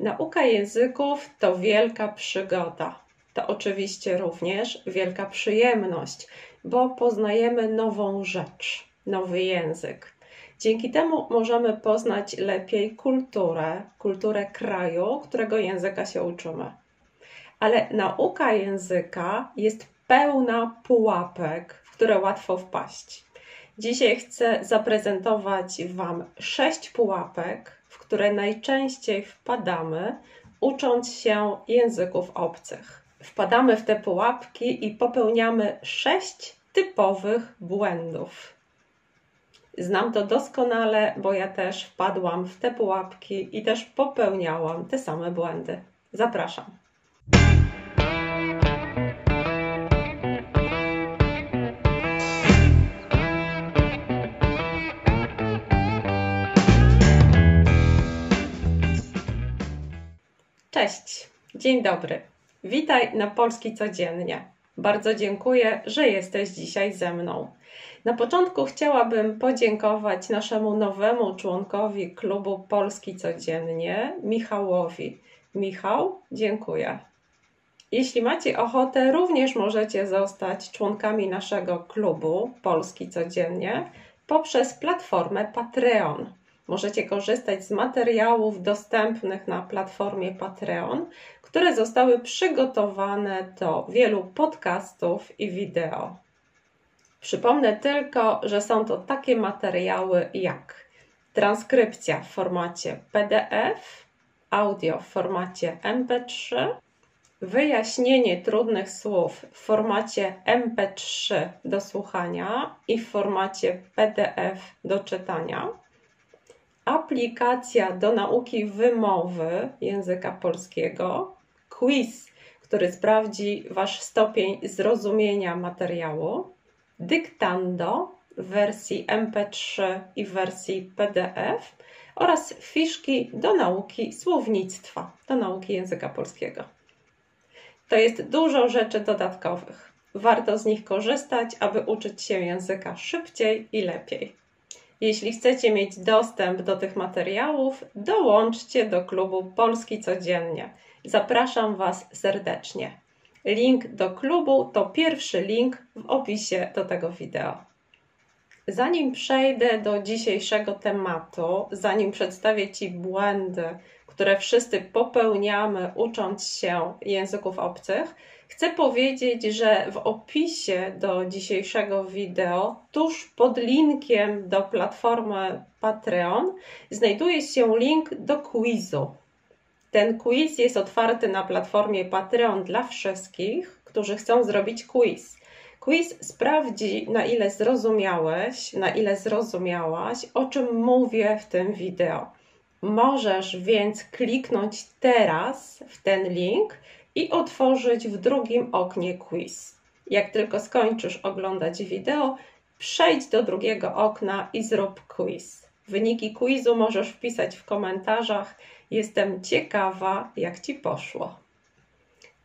Nauka języków to wielka przygoda. To oczywiście również wielka przyjemność, bo poznajemy nową rzecz, nowy język. Dzięki temu możemy poznać lepiej kulturę, kulturę kraju, którego języka się uczymy. Ale nauka języka jest pełna pułapek, w które łatwo wpaść. Dzisiaj chcę zaprezentować Wam sześć pułapek, które najczęściej wpadamy, ucząc się języków obcych. Wpadamy w te pułapki i popełniamy sześć typowych błędów. Znam to doskonale, bo ja też wpadłam w te pułapki i też popełniałam te same błędy. Zapraszam. Cześć, dzień dobry. Witaj na Polski Codziennie. Bardzo dziękuję, że jesteś dzisiaj ze mną. Na początku chciałabym podziękować naszemu nowemu członkowi klubu Polski Codziennie, Michałowi. Michał, dziękuję. Jeśli macie ochotę, również możecie zostać członkami naszego klubu Polski Codziennie poprzez platformę Patreon. Możecie korzystać z materiałów dostępnych na platformie Patreon, które zostały przygotowane do wielu podcastów i wideo. Przypomnę tylko, że są to takie materiały jak transkrypcja w formacie PDF, audio w formacie MP3, wyjaśnienie trudnych słów w formacie MP3 do słuchania i w formacie PDF do czytania, aplikacja do nauki wymowy języka polskiego, quiz, który sprawdzi Wasz stopień zrozumienia materiału, dyktando w wersji MP3 i wersji PDF oraz fiszki do nauki słownictwa, do nauki języka polskiego. To jest dużo rzeczy dodatkowych. Warto z nich korzystać, aby uczyć się języka szybciej i lepiej. Jeśli chcecie mieć dostęp do tych materiałów, dołączcie do klubu Polski Codziennie. Zapraszam Was serdecznie. Link do klubu to pierwszy link w opisie do tego wideo. Zanim przejdę do dzisiejszego tematu, zanim przedstawię Ci błędy, które wszyscy popełniamy ucząc się języków obcych, chcę powiedzieć, że w opisie do dzisiejszego wideo, tuż pod linkiem do platformy Patreon, znajduje się link do quizu. Ten quiz jest otwarty na platformie Patreon dla wszystkich, którzy chcą zrobić quiz. Quiz sprawdzi, na ile zrozumiałeś, na ile zrozumiałaś, o czym mówię w tym wideo. Możesz więc kliknąć teraz w ten link i otworzyć w drugim oknie quiz. Jak tylko skończysz oglądać wideo, przejdź do drugiego okna i zrób quiz. Wyniki quizu możesz wpisać w komentarzach. Jestem ciekawa, jak ci poszło.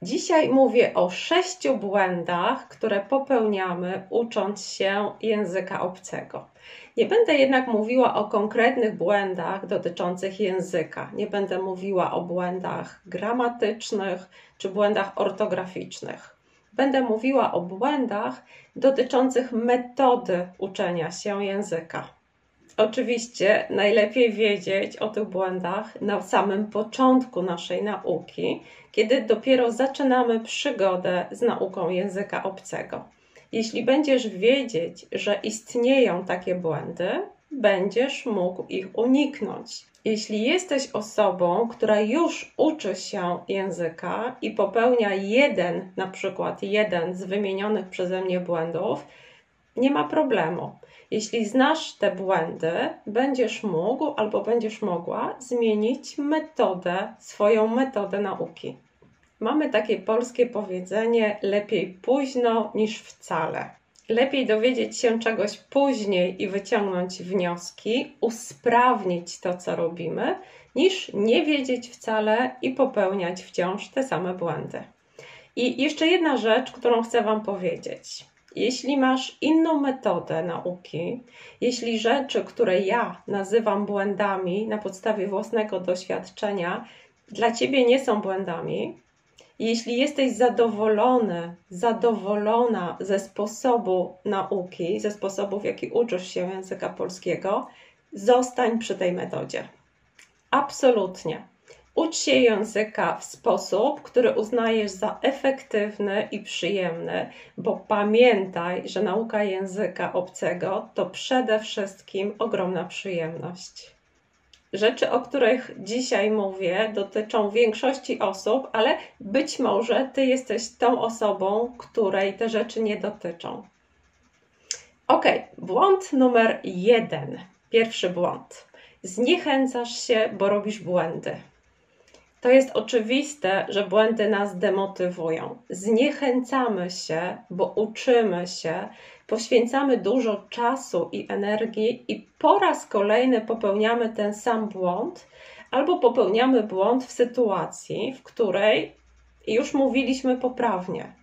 Dzisiaj mówię o sześciu błędach, które popełniamy ucząc się języka obcego. Nie będę jednak mówiła o konkretnych błędach dotyczących języka. Nie będę mówiła o błędach gramatycznych czy błędach ortograficznych. Będę mówiła o błędach dotyczących metody uczenia się języka. Oczywiście najlepiej wiedzieć o tych błędach na samym początku naszej nauki, kiedy dopiero zaczynamy przygodę z nauką języka obcego. Jeśli będziesz wiedzieć, że istnieją takie błędy, będziesz mógł ich uniknąć. Jeśli jesteś osobą, która już uczy się języka i popełnia jeden, na przykład jeden z wymienionych przeze mnie błędów, nie ma problemu. Jeśli znasz te błędy, będziesz mógł albo będziesz mogła zmienić metodę, swoją metodę nauki. Mamy takie polskie powiedzenie: lepiej późno niż wcale. Lepiej dowiedzieć się czegoś później i wyciągnąć wnioski, usprawnić to, co robimy, niż nie wiedzieć wcale i popełniać wciąż te same błędy. I jeszcze jedna rzecz, którą chcę Wam powiedzieć. Jeśli masz inną metodę nauki, jeśli rzeczy, które ja nazywam błędami na podstawie własnego doświadczenia, dla ciebie nie są błędami, jeśli jesteś zadowolony, zadowolona ze sposobu nauki, ze sposobu, w jaki uczysz się języka polskiego, zostań przy tej metodzie. Absolutnie. Ucz się języka w sposób, który uznajesz za efektywny i przyjemny, bo pamiętaj, że nauka języka obcego to przede wszystkim ogromna przyjemność. Rzeczy, o których dzisiaj mówię, dotyczą większości osób, ale być może ty jesteś tą osobą, której te rzeczy nie dotyczą. Ok, błąd numer jeden. Pierwszy błąd. Zniechęcasz się, bo robisz błędy. To jest oczywiste, że błędy nas demotywują. Zniechęcamy się, bo uczymy się, poświęcamy dużo czasu i energii, i po raz kolejny popełniamy ten sam błąd, albo popełniamy błąd w sytuacji, w której już mówiliśmy poprawnie.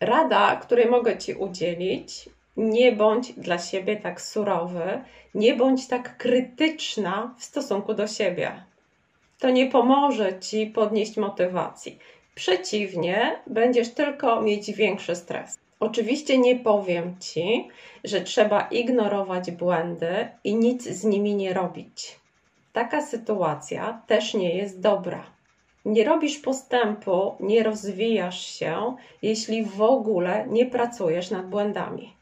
Rada, której mogę Ci udzielić, nie bądź dla siebie tak surowy, nie bądź tak krytyczna w stosunku do siebie. To nie pomoże Ci podnieść motywacji. Przeciwnie, będziesz tylko mieć większy stres. Oczywiście nie powiem Ci, że trzeba ignorować błędy i nic z nimi nie robić. Taka sytuacja też nie jest dobra. Nie robisz postępu, nie rozwijasz się, jeśli w ogóle nie pracujesz nad błędami.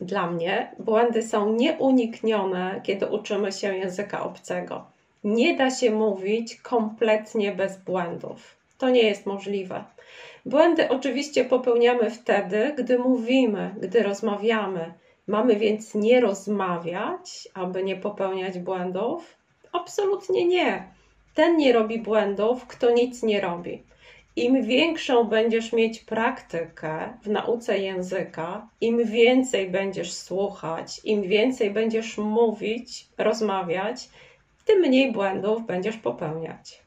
Dla mnie błędy są nieuniknione, kiedy uczymy się języka obcego. Nie da się mówić kompletnie bez błędów. To nie jest możliwe. Błędy oczywiście popełniamy wtedy, gdy mówimy, gdy rozmawiamy. Mamy więc nie rozmawiać, aby nie popełniać błędów? Absolutnie nie. Ten nie robi błędów, kto nic nie robi. Im większą będziesz mieć praktykę w nauce języka, im więcej będziesz słuchać, im więcej będziesz mówić, rozmawiać, tym mniej błędów będziesz popełniać.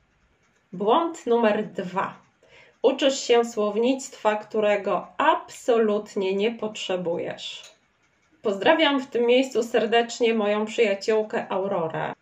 Błąd numer dwa. Uczysz się słownictwa, którego absolutnie nie potrzebujesz. Pozdrawiam w tym miejscu serdecznie moją przyjaciółkę Aurorę.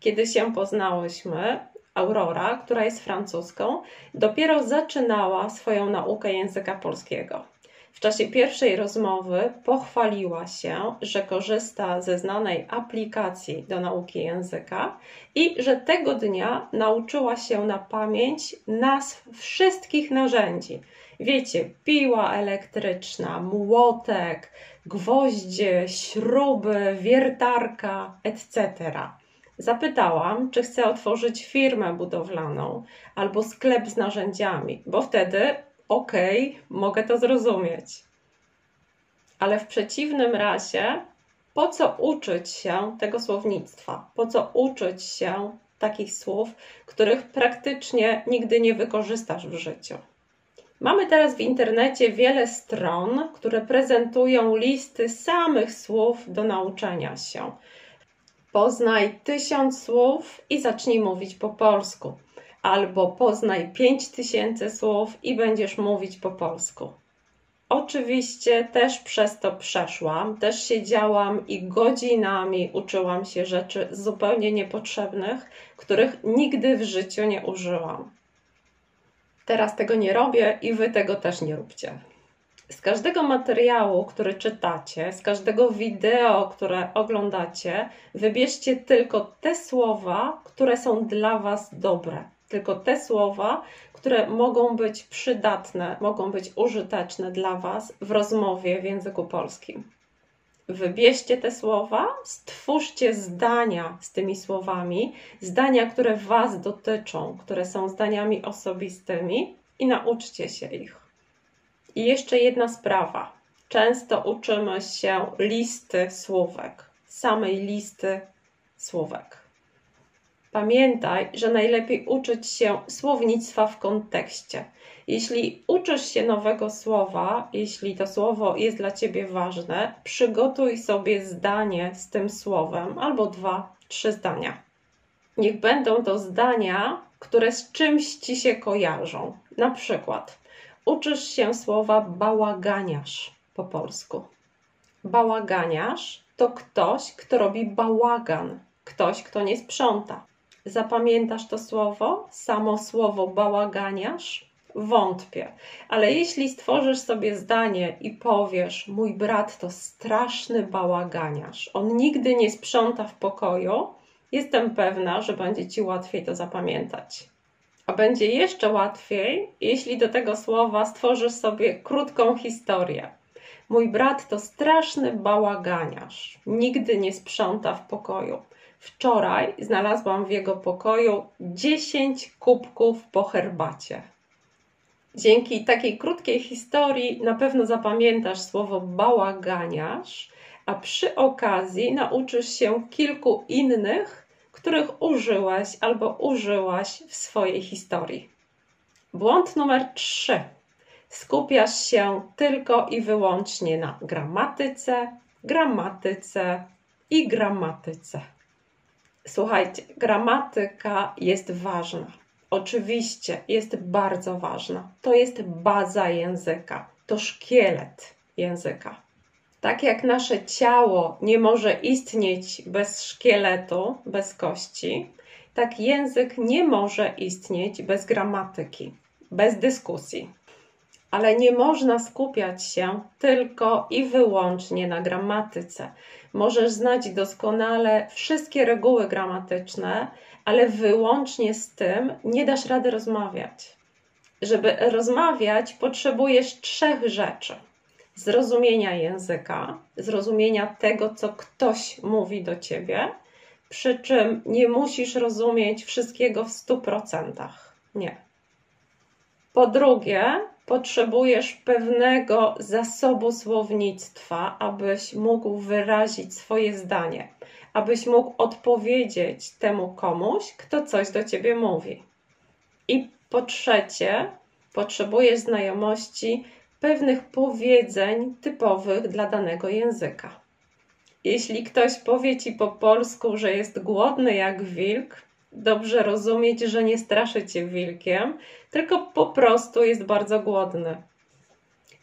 Kiedy się poznałyśmy, Aurora, która jest francuską, dopiero zaczynała swoją naukę języka polskiego. W czasie pierwszej rozmowy pochwaliła się, że korzysta ze znanej aplikacji do nauki języka i że tego dnia nauczyła się na pamięć nazw wszystkich narzędzi. Wiecie, piła elektryczna, młotek, gwoździe, śruby, wiertarka, etc. Zapytałam, czy chce otworzyć firmę budowlaną albo sklep z narzędziami, bo wtedy okej, okay, mogę to zrozumieć. Ale w przeciwnym razie, po co uczyć się tego słownictwa? Po co uczyć się takich słów, których praktycznie nigdy nie wykorzystasz w życiu? Mamy teraz w internecie wiele stron, które prezentują listy samych słów do nauczenia się. Poznaj tysiąc słów i zacznij mówić po polsku albo poznaj 5000 słów i będziesz mówić po polsku. Oczywiście też przez to przeszłam, też siedziałam i godzinami uczyłam się rzeczy zupełnie niepotrzebnych, których nigdy w życiu nie użyłam. Teraz tego nie robię i wy tego też nie róbcie. Z każdego materiału, który czytacie, z każdego wideo, które oglądacie, wybierzcie tylko te słowa, które są dla Was dobre tylko te słowa, które mogą być przydatne, mogą być użyteczne dla Was w rozmowie w języku polskim. Wybierzcie te słowa, stwórzcie zdania z tymi słowami, zdania, które Was dotyczą, które są zdaniami osobistymi i nauczcie się ich. I jeszcze jedna sprawa. Często uczymy się listy słówek, samej listy słówek. Pamiętaj, że najlepiej uczyć się słownictwa w kontekście. Jeśli uczysz się nowego słowa, jeśli to słowo jest dla ciebie ważne, przygotuj sobie zdanie z tym słowem albo dwa, trzy zdania. Niech będą to zdania, które z czymś ci się kojarzą. Na przykład, uczysz się słowa bałaganiarz po polsku. Bałaganiarz to ktoś, kto robi bałagan, ktoś, kto nie sprząta. Zapamiętasz to słowo? Samo słowo bałaganiarz? Wątpię. Ale jeśli stworzysz sobie zdanie i powiesz: Mój brat to straszny bałaganiarz, on nigdy nie sprząta w pokoju, jestem pewna, że będzie ci łatwiej to zapamiętać. A będzie jeszcze łatwiej, jeśli do tego słowa stworzysz sobie krótką historię. Mój brat to straszny bałaganiarz. Nigdy nie sprząta w pokoju. Wczoraj znalazłam w jego pokoju 10 kubków po herbacie. Dzięki takiej krótkiej historii na pewno zapamiętasz słowo bałaganiarz, a przy okazji nauczysz się kilku innych, których użyłeś albo użyłaś w swojej historii. Błąd numer 3. Skupiasz się tylko i wyłącznie na gramatyce, gramatyce i gramatyce. Słuchajcie, gramatyka jest ważna. Oczywiście jest bardzo ważna. To jest baza języka, to szkielet języka. Tak jak nasze ciało nie może istnieć bez szkieletu, bez kości, tak język nie może istnieć bez gramatyki, bez dyskusji. Ale nie można skupiać się tylko i wyłącznie na gramatyce. Możesz znać doskonale wszystkie reguły gramatyczne, ale wyłącznie z tym nie dasz rady rozmawiać. Żeby rozmawiać, potrzebujesz trzech rzeczy: zrozumienia języka, zrozumienia tego, co ktoś mówi do ciebie, przy czym nie musisz rozumieć wszystkiego w 100%. Nie. Po drugie, potrzebujesz pewnego zasobu słownictwa, abyś mógł wyrazić swoje zdanie, abyś mógł odpowiedzieć temu komuś, kto coś do ciebie mówi. I po trzecie, potrzebujesz znajomości pewnych powiedzeń typowych dla danego języka. Jeśli ktoś powie ci po polsku, że jest głodny jak wilk, dobrze rozumieć, że nie straszy cię wilkiem, tylko po prostu jest bardzo głodny.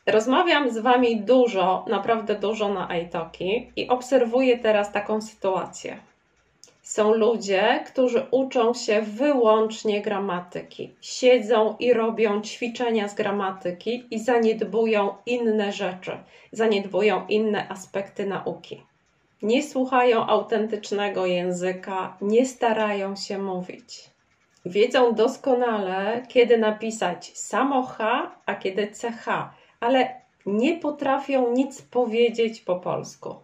Rozmawiam z Wami dużo, naprawdę dużo na iTalki i obserwuję teraz taką sytuację. Są ludzie, którzy uczą się wyłącznie gramatyki. Siedzą i robią ćwiczenia z gramatyki i zaniedbują inne rzeczy, zaniedbują inne aspekty nauki nie słuchają autentycznego języka, nie starają się mówić. Wiedzą doskonale, kiedy napisać samo H, a kiedy CH, ale nie potrafią nic powiedzieć po polsku.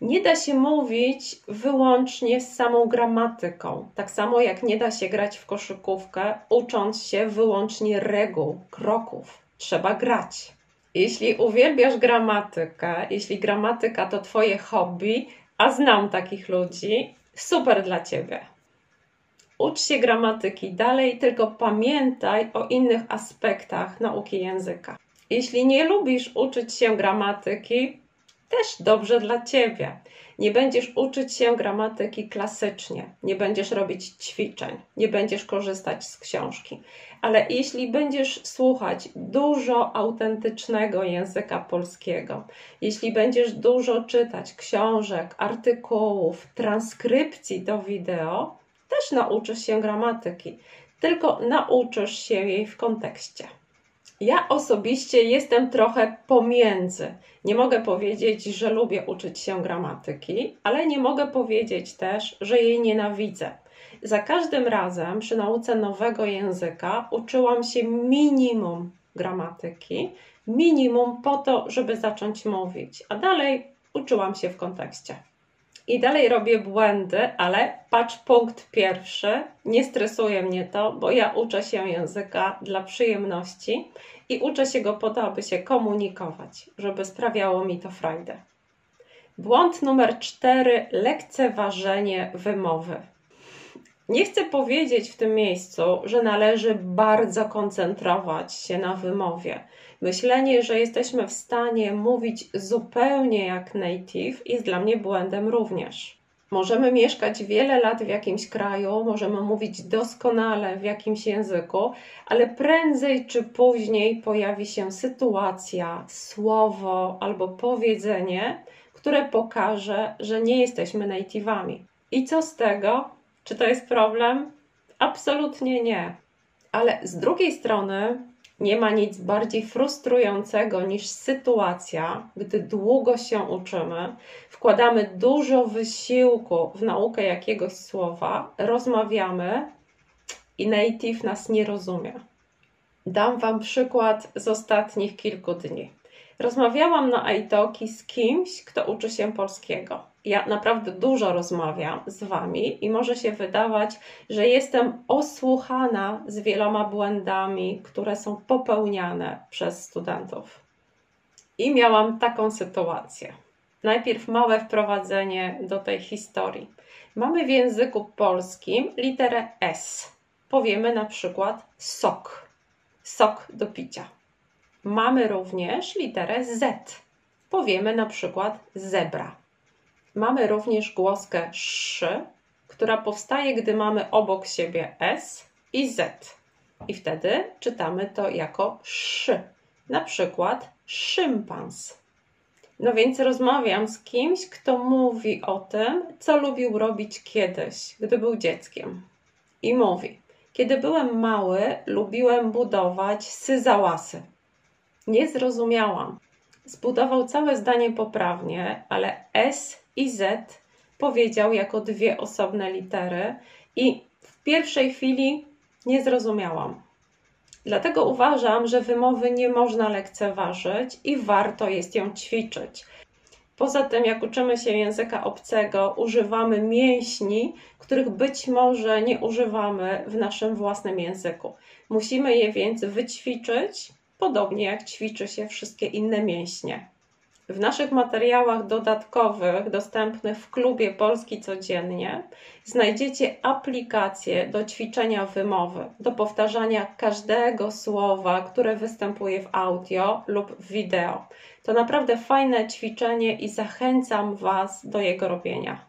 Nie da się mówić wyłącznie z samą gramatyką, tak samo jak nie da się grać w koszykówkę, ucząc się wyłącznie reguł, kroków. Trzeba grać. Jeśli uwielbiasz gramatykę, jeśli gramatyka to Twoje hobby, a znam takich ludzi, super dla Ciebie. Ucz się gramatyki dalej, tylko pamiętaj o innych aspektach nauki języka. Jeśli nie lubisz uczyć się gramatyki, też dobrze dla Ciebie. Nie będziesz uczyć się gramatyki klasycznie, nie będziesz robić ćwiczeń, nie będziesz korzystać z książki. Ale jeśli będziesz słuchać dużo autentycznego języka polskiego, jeśli będziesz dużo czytać książek, artykułów, transkrypcji do wideo, też nauczysz się gramatyki, tylko nauczysz się jej w kontekście. Ja osobiście jestem trochę pomiędzy. Nie mogę powiedzieć, że lubię uczyć się gramatyki, ale nie mogę powiedzieć też, że jej nienawidzę. Za każdym razem przy nauce nowego języka uczyłam się minimum gramatyki, minimum po to, żeby zacząć mówić, a dalej uczyłam się w kontekście. I dalej robię błędy, ale patrz punkt pierwszy. Nie stresuje mnie to, bo ja uczę się języka dla przyjemności i uczę się go po to, aby się komunikować, żeby sprawiało mi to frajdę. Błąd numer cztery: lekceważenie wymowy. Nie chcę powiedzieć w tym miejscu, że należy bardzo koncentrować się na wymowie. Myślenie, że jesteśmy w stanie mówić zupełnie jak native jest dla mnie błędem również. Możemy mieszkać wiele lat w jakimś kraju, możemy mówić doskonale w jakimś języku, ale prędzej czy później pojawi się sytuacja, słowo albo powiedzenie, które pokaże, że nie jesteśmy native'ami. I co z tego? Czy to jest problem? Absolutnie nie. Ale z drugiej strony nie ma nic bardziej frustrującego niż sytuacja, gdy długo się uczymy, wkładamy dużo wysiłku w naukę jakiegoś słowa, rozmawiamy i native nas nie rozumie. Dam Wam przykład z ostatnich kilku dni. Rozmawiałam na iTalki z kimś, kto uczy się polskiego. Ja naprawdę dużo rozmawiam z Wami i może się wydawać, że jestem osłuchana z wieloma błędami, które są popełniane przez studentów. I miałam taką sytuację. Najpierw małe wprowadzenie do tej historii. Mamy w języku polskim literę S. Powiemy na przykład sok. Sok do picia. Mamy również literę Z. Powiemy na przykład zebra. Mamy również głoskę sz, która powstaje, gdy mamy obok siebie S i Z. I wtedy czytamy to jako sz. Na przykład szympans. No więc rozmawiam z kimś, kto mówi o tym, co lubił robić kiedyś, gdy był dzieckiem. I mówi: Kiedy byłem mały, lubiłem budować syzałasy. Nie zrozumiałam. Zbudował całe zdanie poprawnie, ale S i Z powiedział jako dwie osobne litery i w pierwszej chwili nie zrozumiałam. Dlatego uważam, że wymowy nie można lekceważyć i warto jest ją ćwiczyć. Poza tym, jak uczymy się języka obcego, używamy mięśni, których być może nie używamy w naszym własnym języku. Musimy je więc wyćwiczyć, podobnie jak ćwiczy się wszystkie inne mięśnie. W naszych materiałach dodatkowych dostępnych w klubie Polski Codziennie znajdziecie aplikację do ćwiczenia wymowy, do powtarzania każdego słowa, które występuje w audio lub wideo. To naprawdę fajne ćwiczenie i zachęcam Was do jego robienia.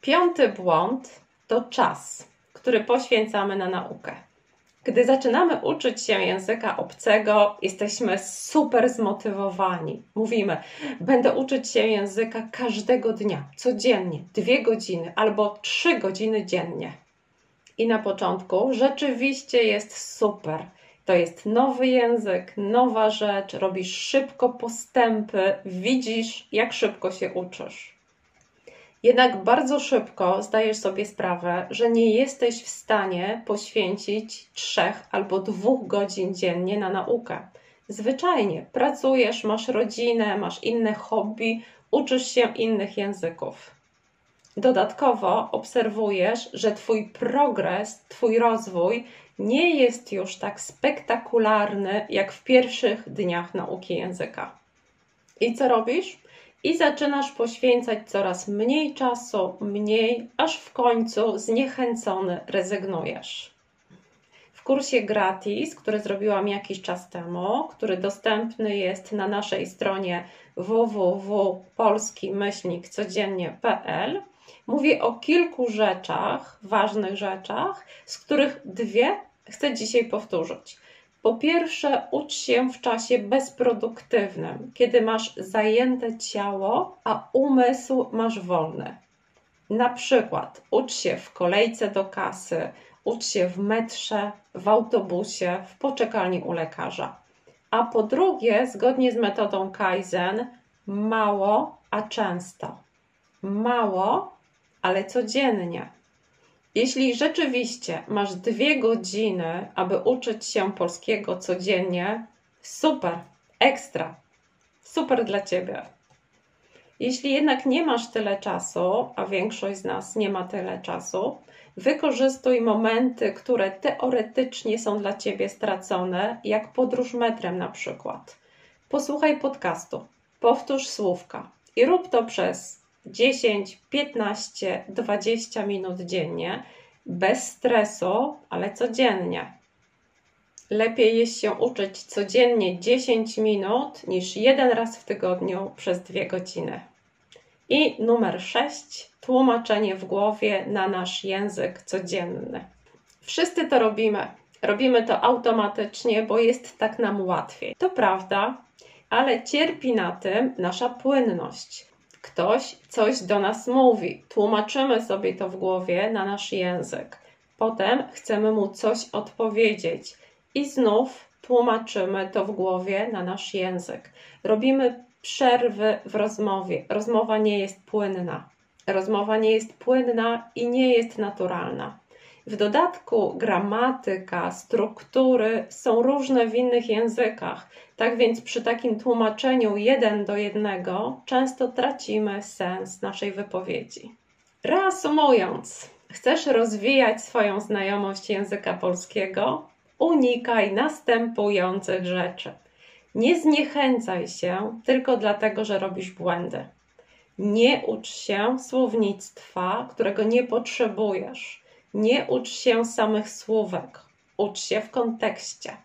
Piąty błąd to czas, który poświęcamy na naukę. Gdy zaczynamy uczyć się języka obcego, jesteśmy super zmotywowani. Mówimy, będę uczyć się języka każdego dnia, codziennie, dwie godziny albo trzy godziny dziennie. I na początku rzeczywiście jest super. To jest nowy język, nowa rzecz, robisz szybko postępy, widzisz, jak szybko się uczysz. Jednak bardzo szybko zdajesz sobie sprawę, że nie jesteś w stanie poświęcić trzech albo dwóch godzin dziennie na naukę. Zwyczajnie pracujesz, masz rodzinę, masz inne hobby, uczysz się innych języków. Dodatkowo obserwujesz, że Twój progres, Twój rozwój nie jest już tak spektakularny jak w pierwszych dniach nauki języka. I co robisz? I zaczynasz poświęcać coraz mniej czasu, mniej, aż w końcu zniechęcony rezygnujesz. W kursie gratis, który zrobiłam jakiś czas temu, który dostępny jest na naszej stronie www.polski-codziennie.pl, mówię o kilku rzeczach, ważnych rzeczach, z których dwie chcę dzisiaj powtórzyć. Po pierwsze, ucz się w czasie bezproduktywnym, kiedy masz zajęte ciało, a umysł masz wolny. Na przykład ucz się w kolejce do kasy, ucz się w metrze, w autobusie, w poczekalni u lekarza. A po drugie, zgodnie z metodą Kaizen, mało, a często. Mało, ale codziennie. Jeśli rzeczywiście masz dwie godziny, aby uczyć się polskiego codziennie, super, ekstra, super dla ciebie. Jeśli jednak nie masz tyle czasu, a większość z nas nie ma tyle czasu, wykorzystuj momenty, które teoretycznie są dla ciebie stracone, jak podróż metrem na przykład. Posłuchaj podcastu, powtórz słówka i rób to przez 10, 15, 20 minut dziennie, bez stresu, ale codziennie. Lepiej jest się uczyć codziennie 10 minut niż jeden raz w tygodniu przez 2 godziny. I numer 6 tłumaczenie w głowie na nasz język codzienny. Wszyscy to robimy. Robimy to automatycznie, bo jest tak nam łatwiej. To prawda, ale cierpi na tym nasza płynność Ktoś coś do nas mówi, tłumaczymy sobie to w głowie na nasz język. Potem chcemy mu coś odpowiedzieć i znów tłumaczymy to w głowie na nasz język. Robimy przerwy w rozmowie. Rozmowa nie jest płynna. Rozmowa nie jest płynna i nie jest naturalna. W dodatku gramatyka, struktury są różne w innych językach, tak więc przy takim tłumaczeniu jeden do jednego często tracimy sens naszej wypowiedzi. Reasumując, chcesz rozwijać swoją znajomość języka polskiego? Unikaj następujących rzeczy. Nie zniechęcaj się tylko dlatego, że robisz błędy. Nie ucz się słownictwa, którego nie potrzebujesz. Nie ucz się samych słówek. Ucz się w kontekście.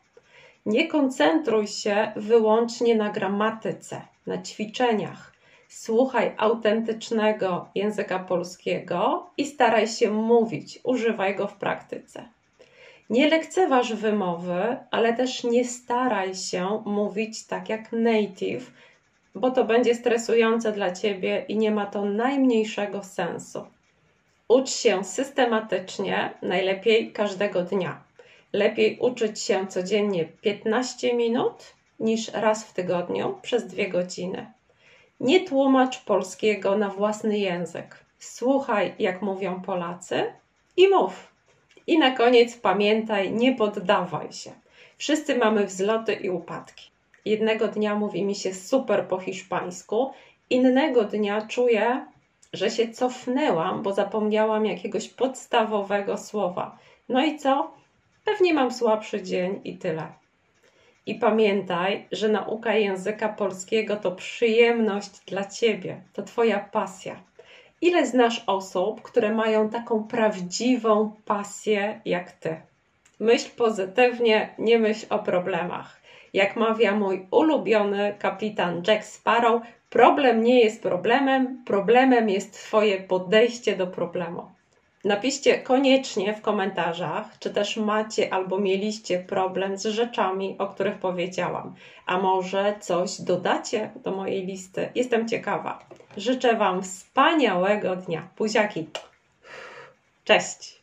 Nie koncentruj się wyłącznie na gramatyce, na ćwiczeniach. Słuchaj autentycznego języka polskiego i staraj się mówić, używaj go w praktyce. Nie lekceważ wymowy, ale też nie staraj się mówić tak jak native, bo to będzie stresujące dla ciebie i nie ma to najmniejszego sensu. Ucz się systematycznie, najlepiej każdego dnia. Lepiej uczyć się codziennie 15 minut niż raz w tygodniu przez dwie godziny. Nie tłumacz polskiego na własny język. Słuchaj, jak mówią Polacy i mów. I na koniec pamiętaj, nie poddawaj się. Wszyscy mamy wzloty i upadki. Jednego dnia mówi mi się super po hiszpańsku, innego dnia czuję, że się cofnęłam, bo zapomniałam jakiegoś podstawowego słowa. No i co? Pewnie mam słabszy dzień i tyle. I pamiętaj, że nauka języka polskiego to przyjemność dla ciebie, to Twoja pasja. Ile znasz osób, które mają taką prawdziwą pasję jak ty? Myśl pozytywnie, nie myśl o problemach. Jak mawia mój ulubiony kapitan Jack Sparrow, problem nie jest problemem, problemem jest Twoje podejście do problemu. Napiszcie koniecznie w komentarzach, czy też macie albo mieliście problem z rzeczami, o których powiedziałam. A może coś dodacie do mojej listy? Jestem ciekawa. Życzę Wam wspaniałego dnia. Buziaki. Cześć.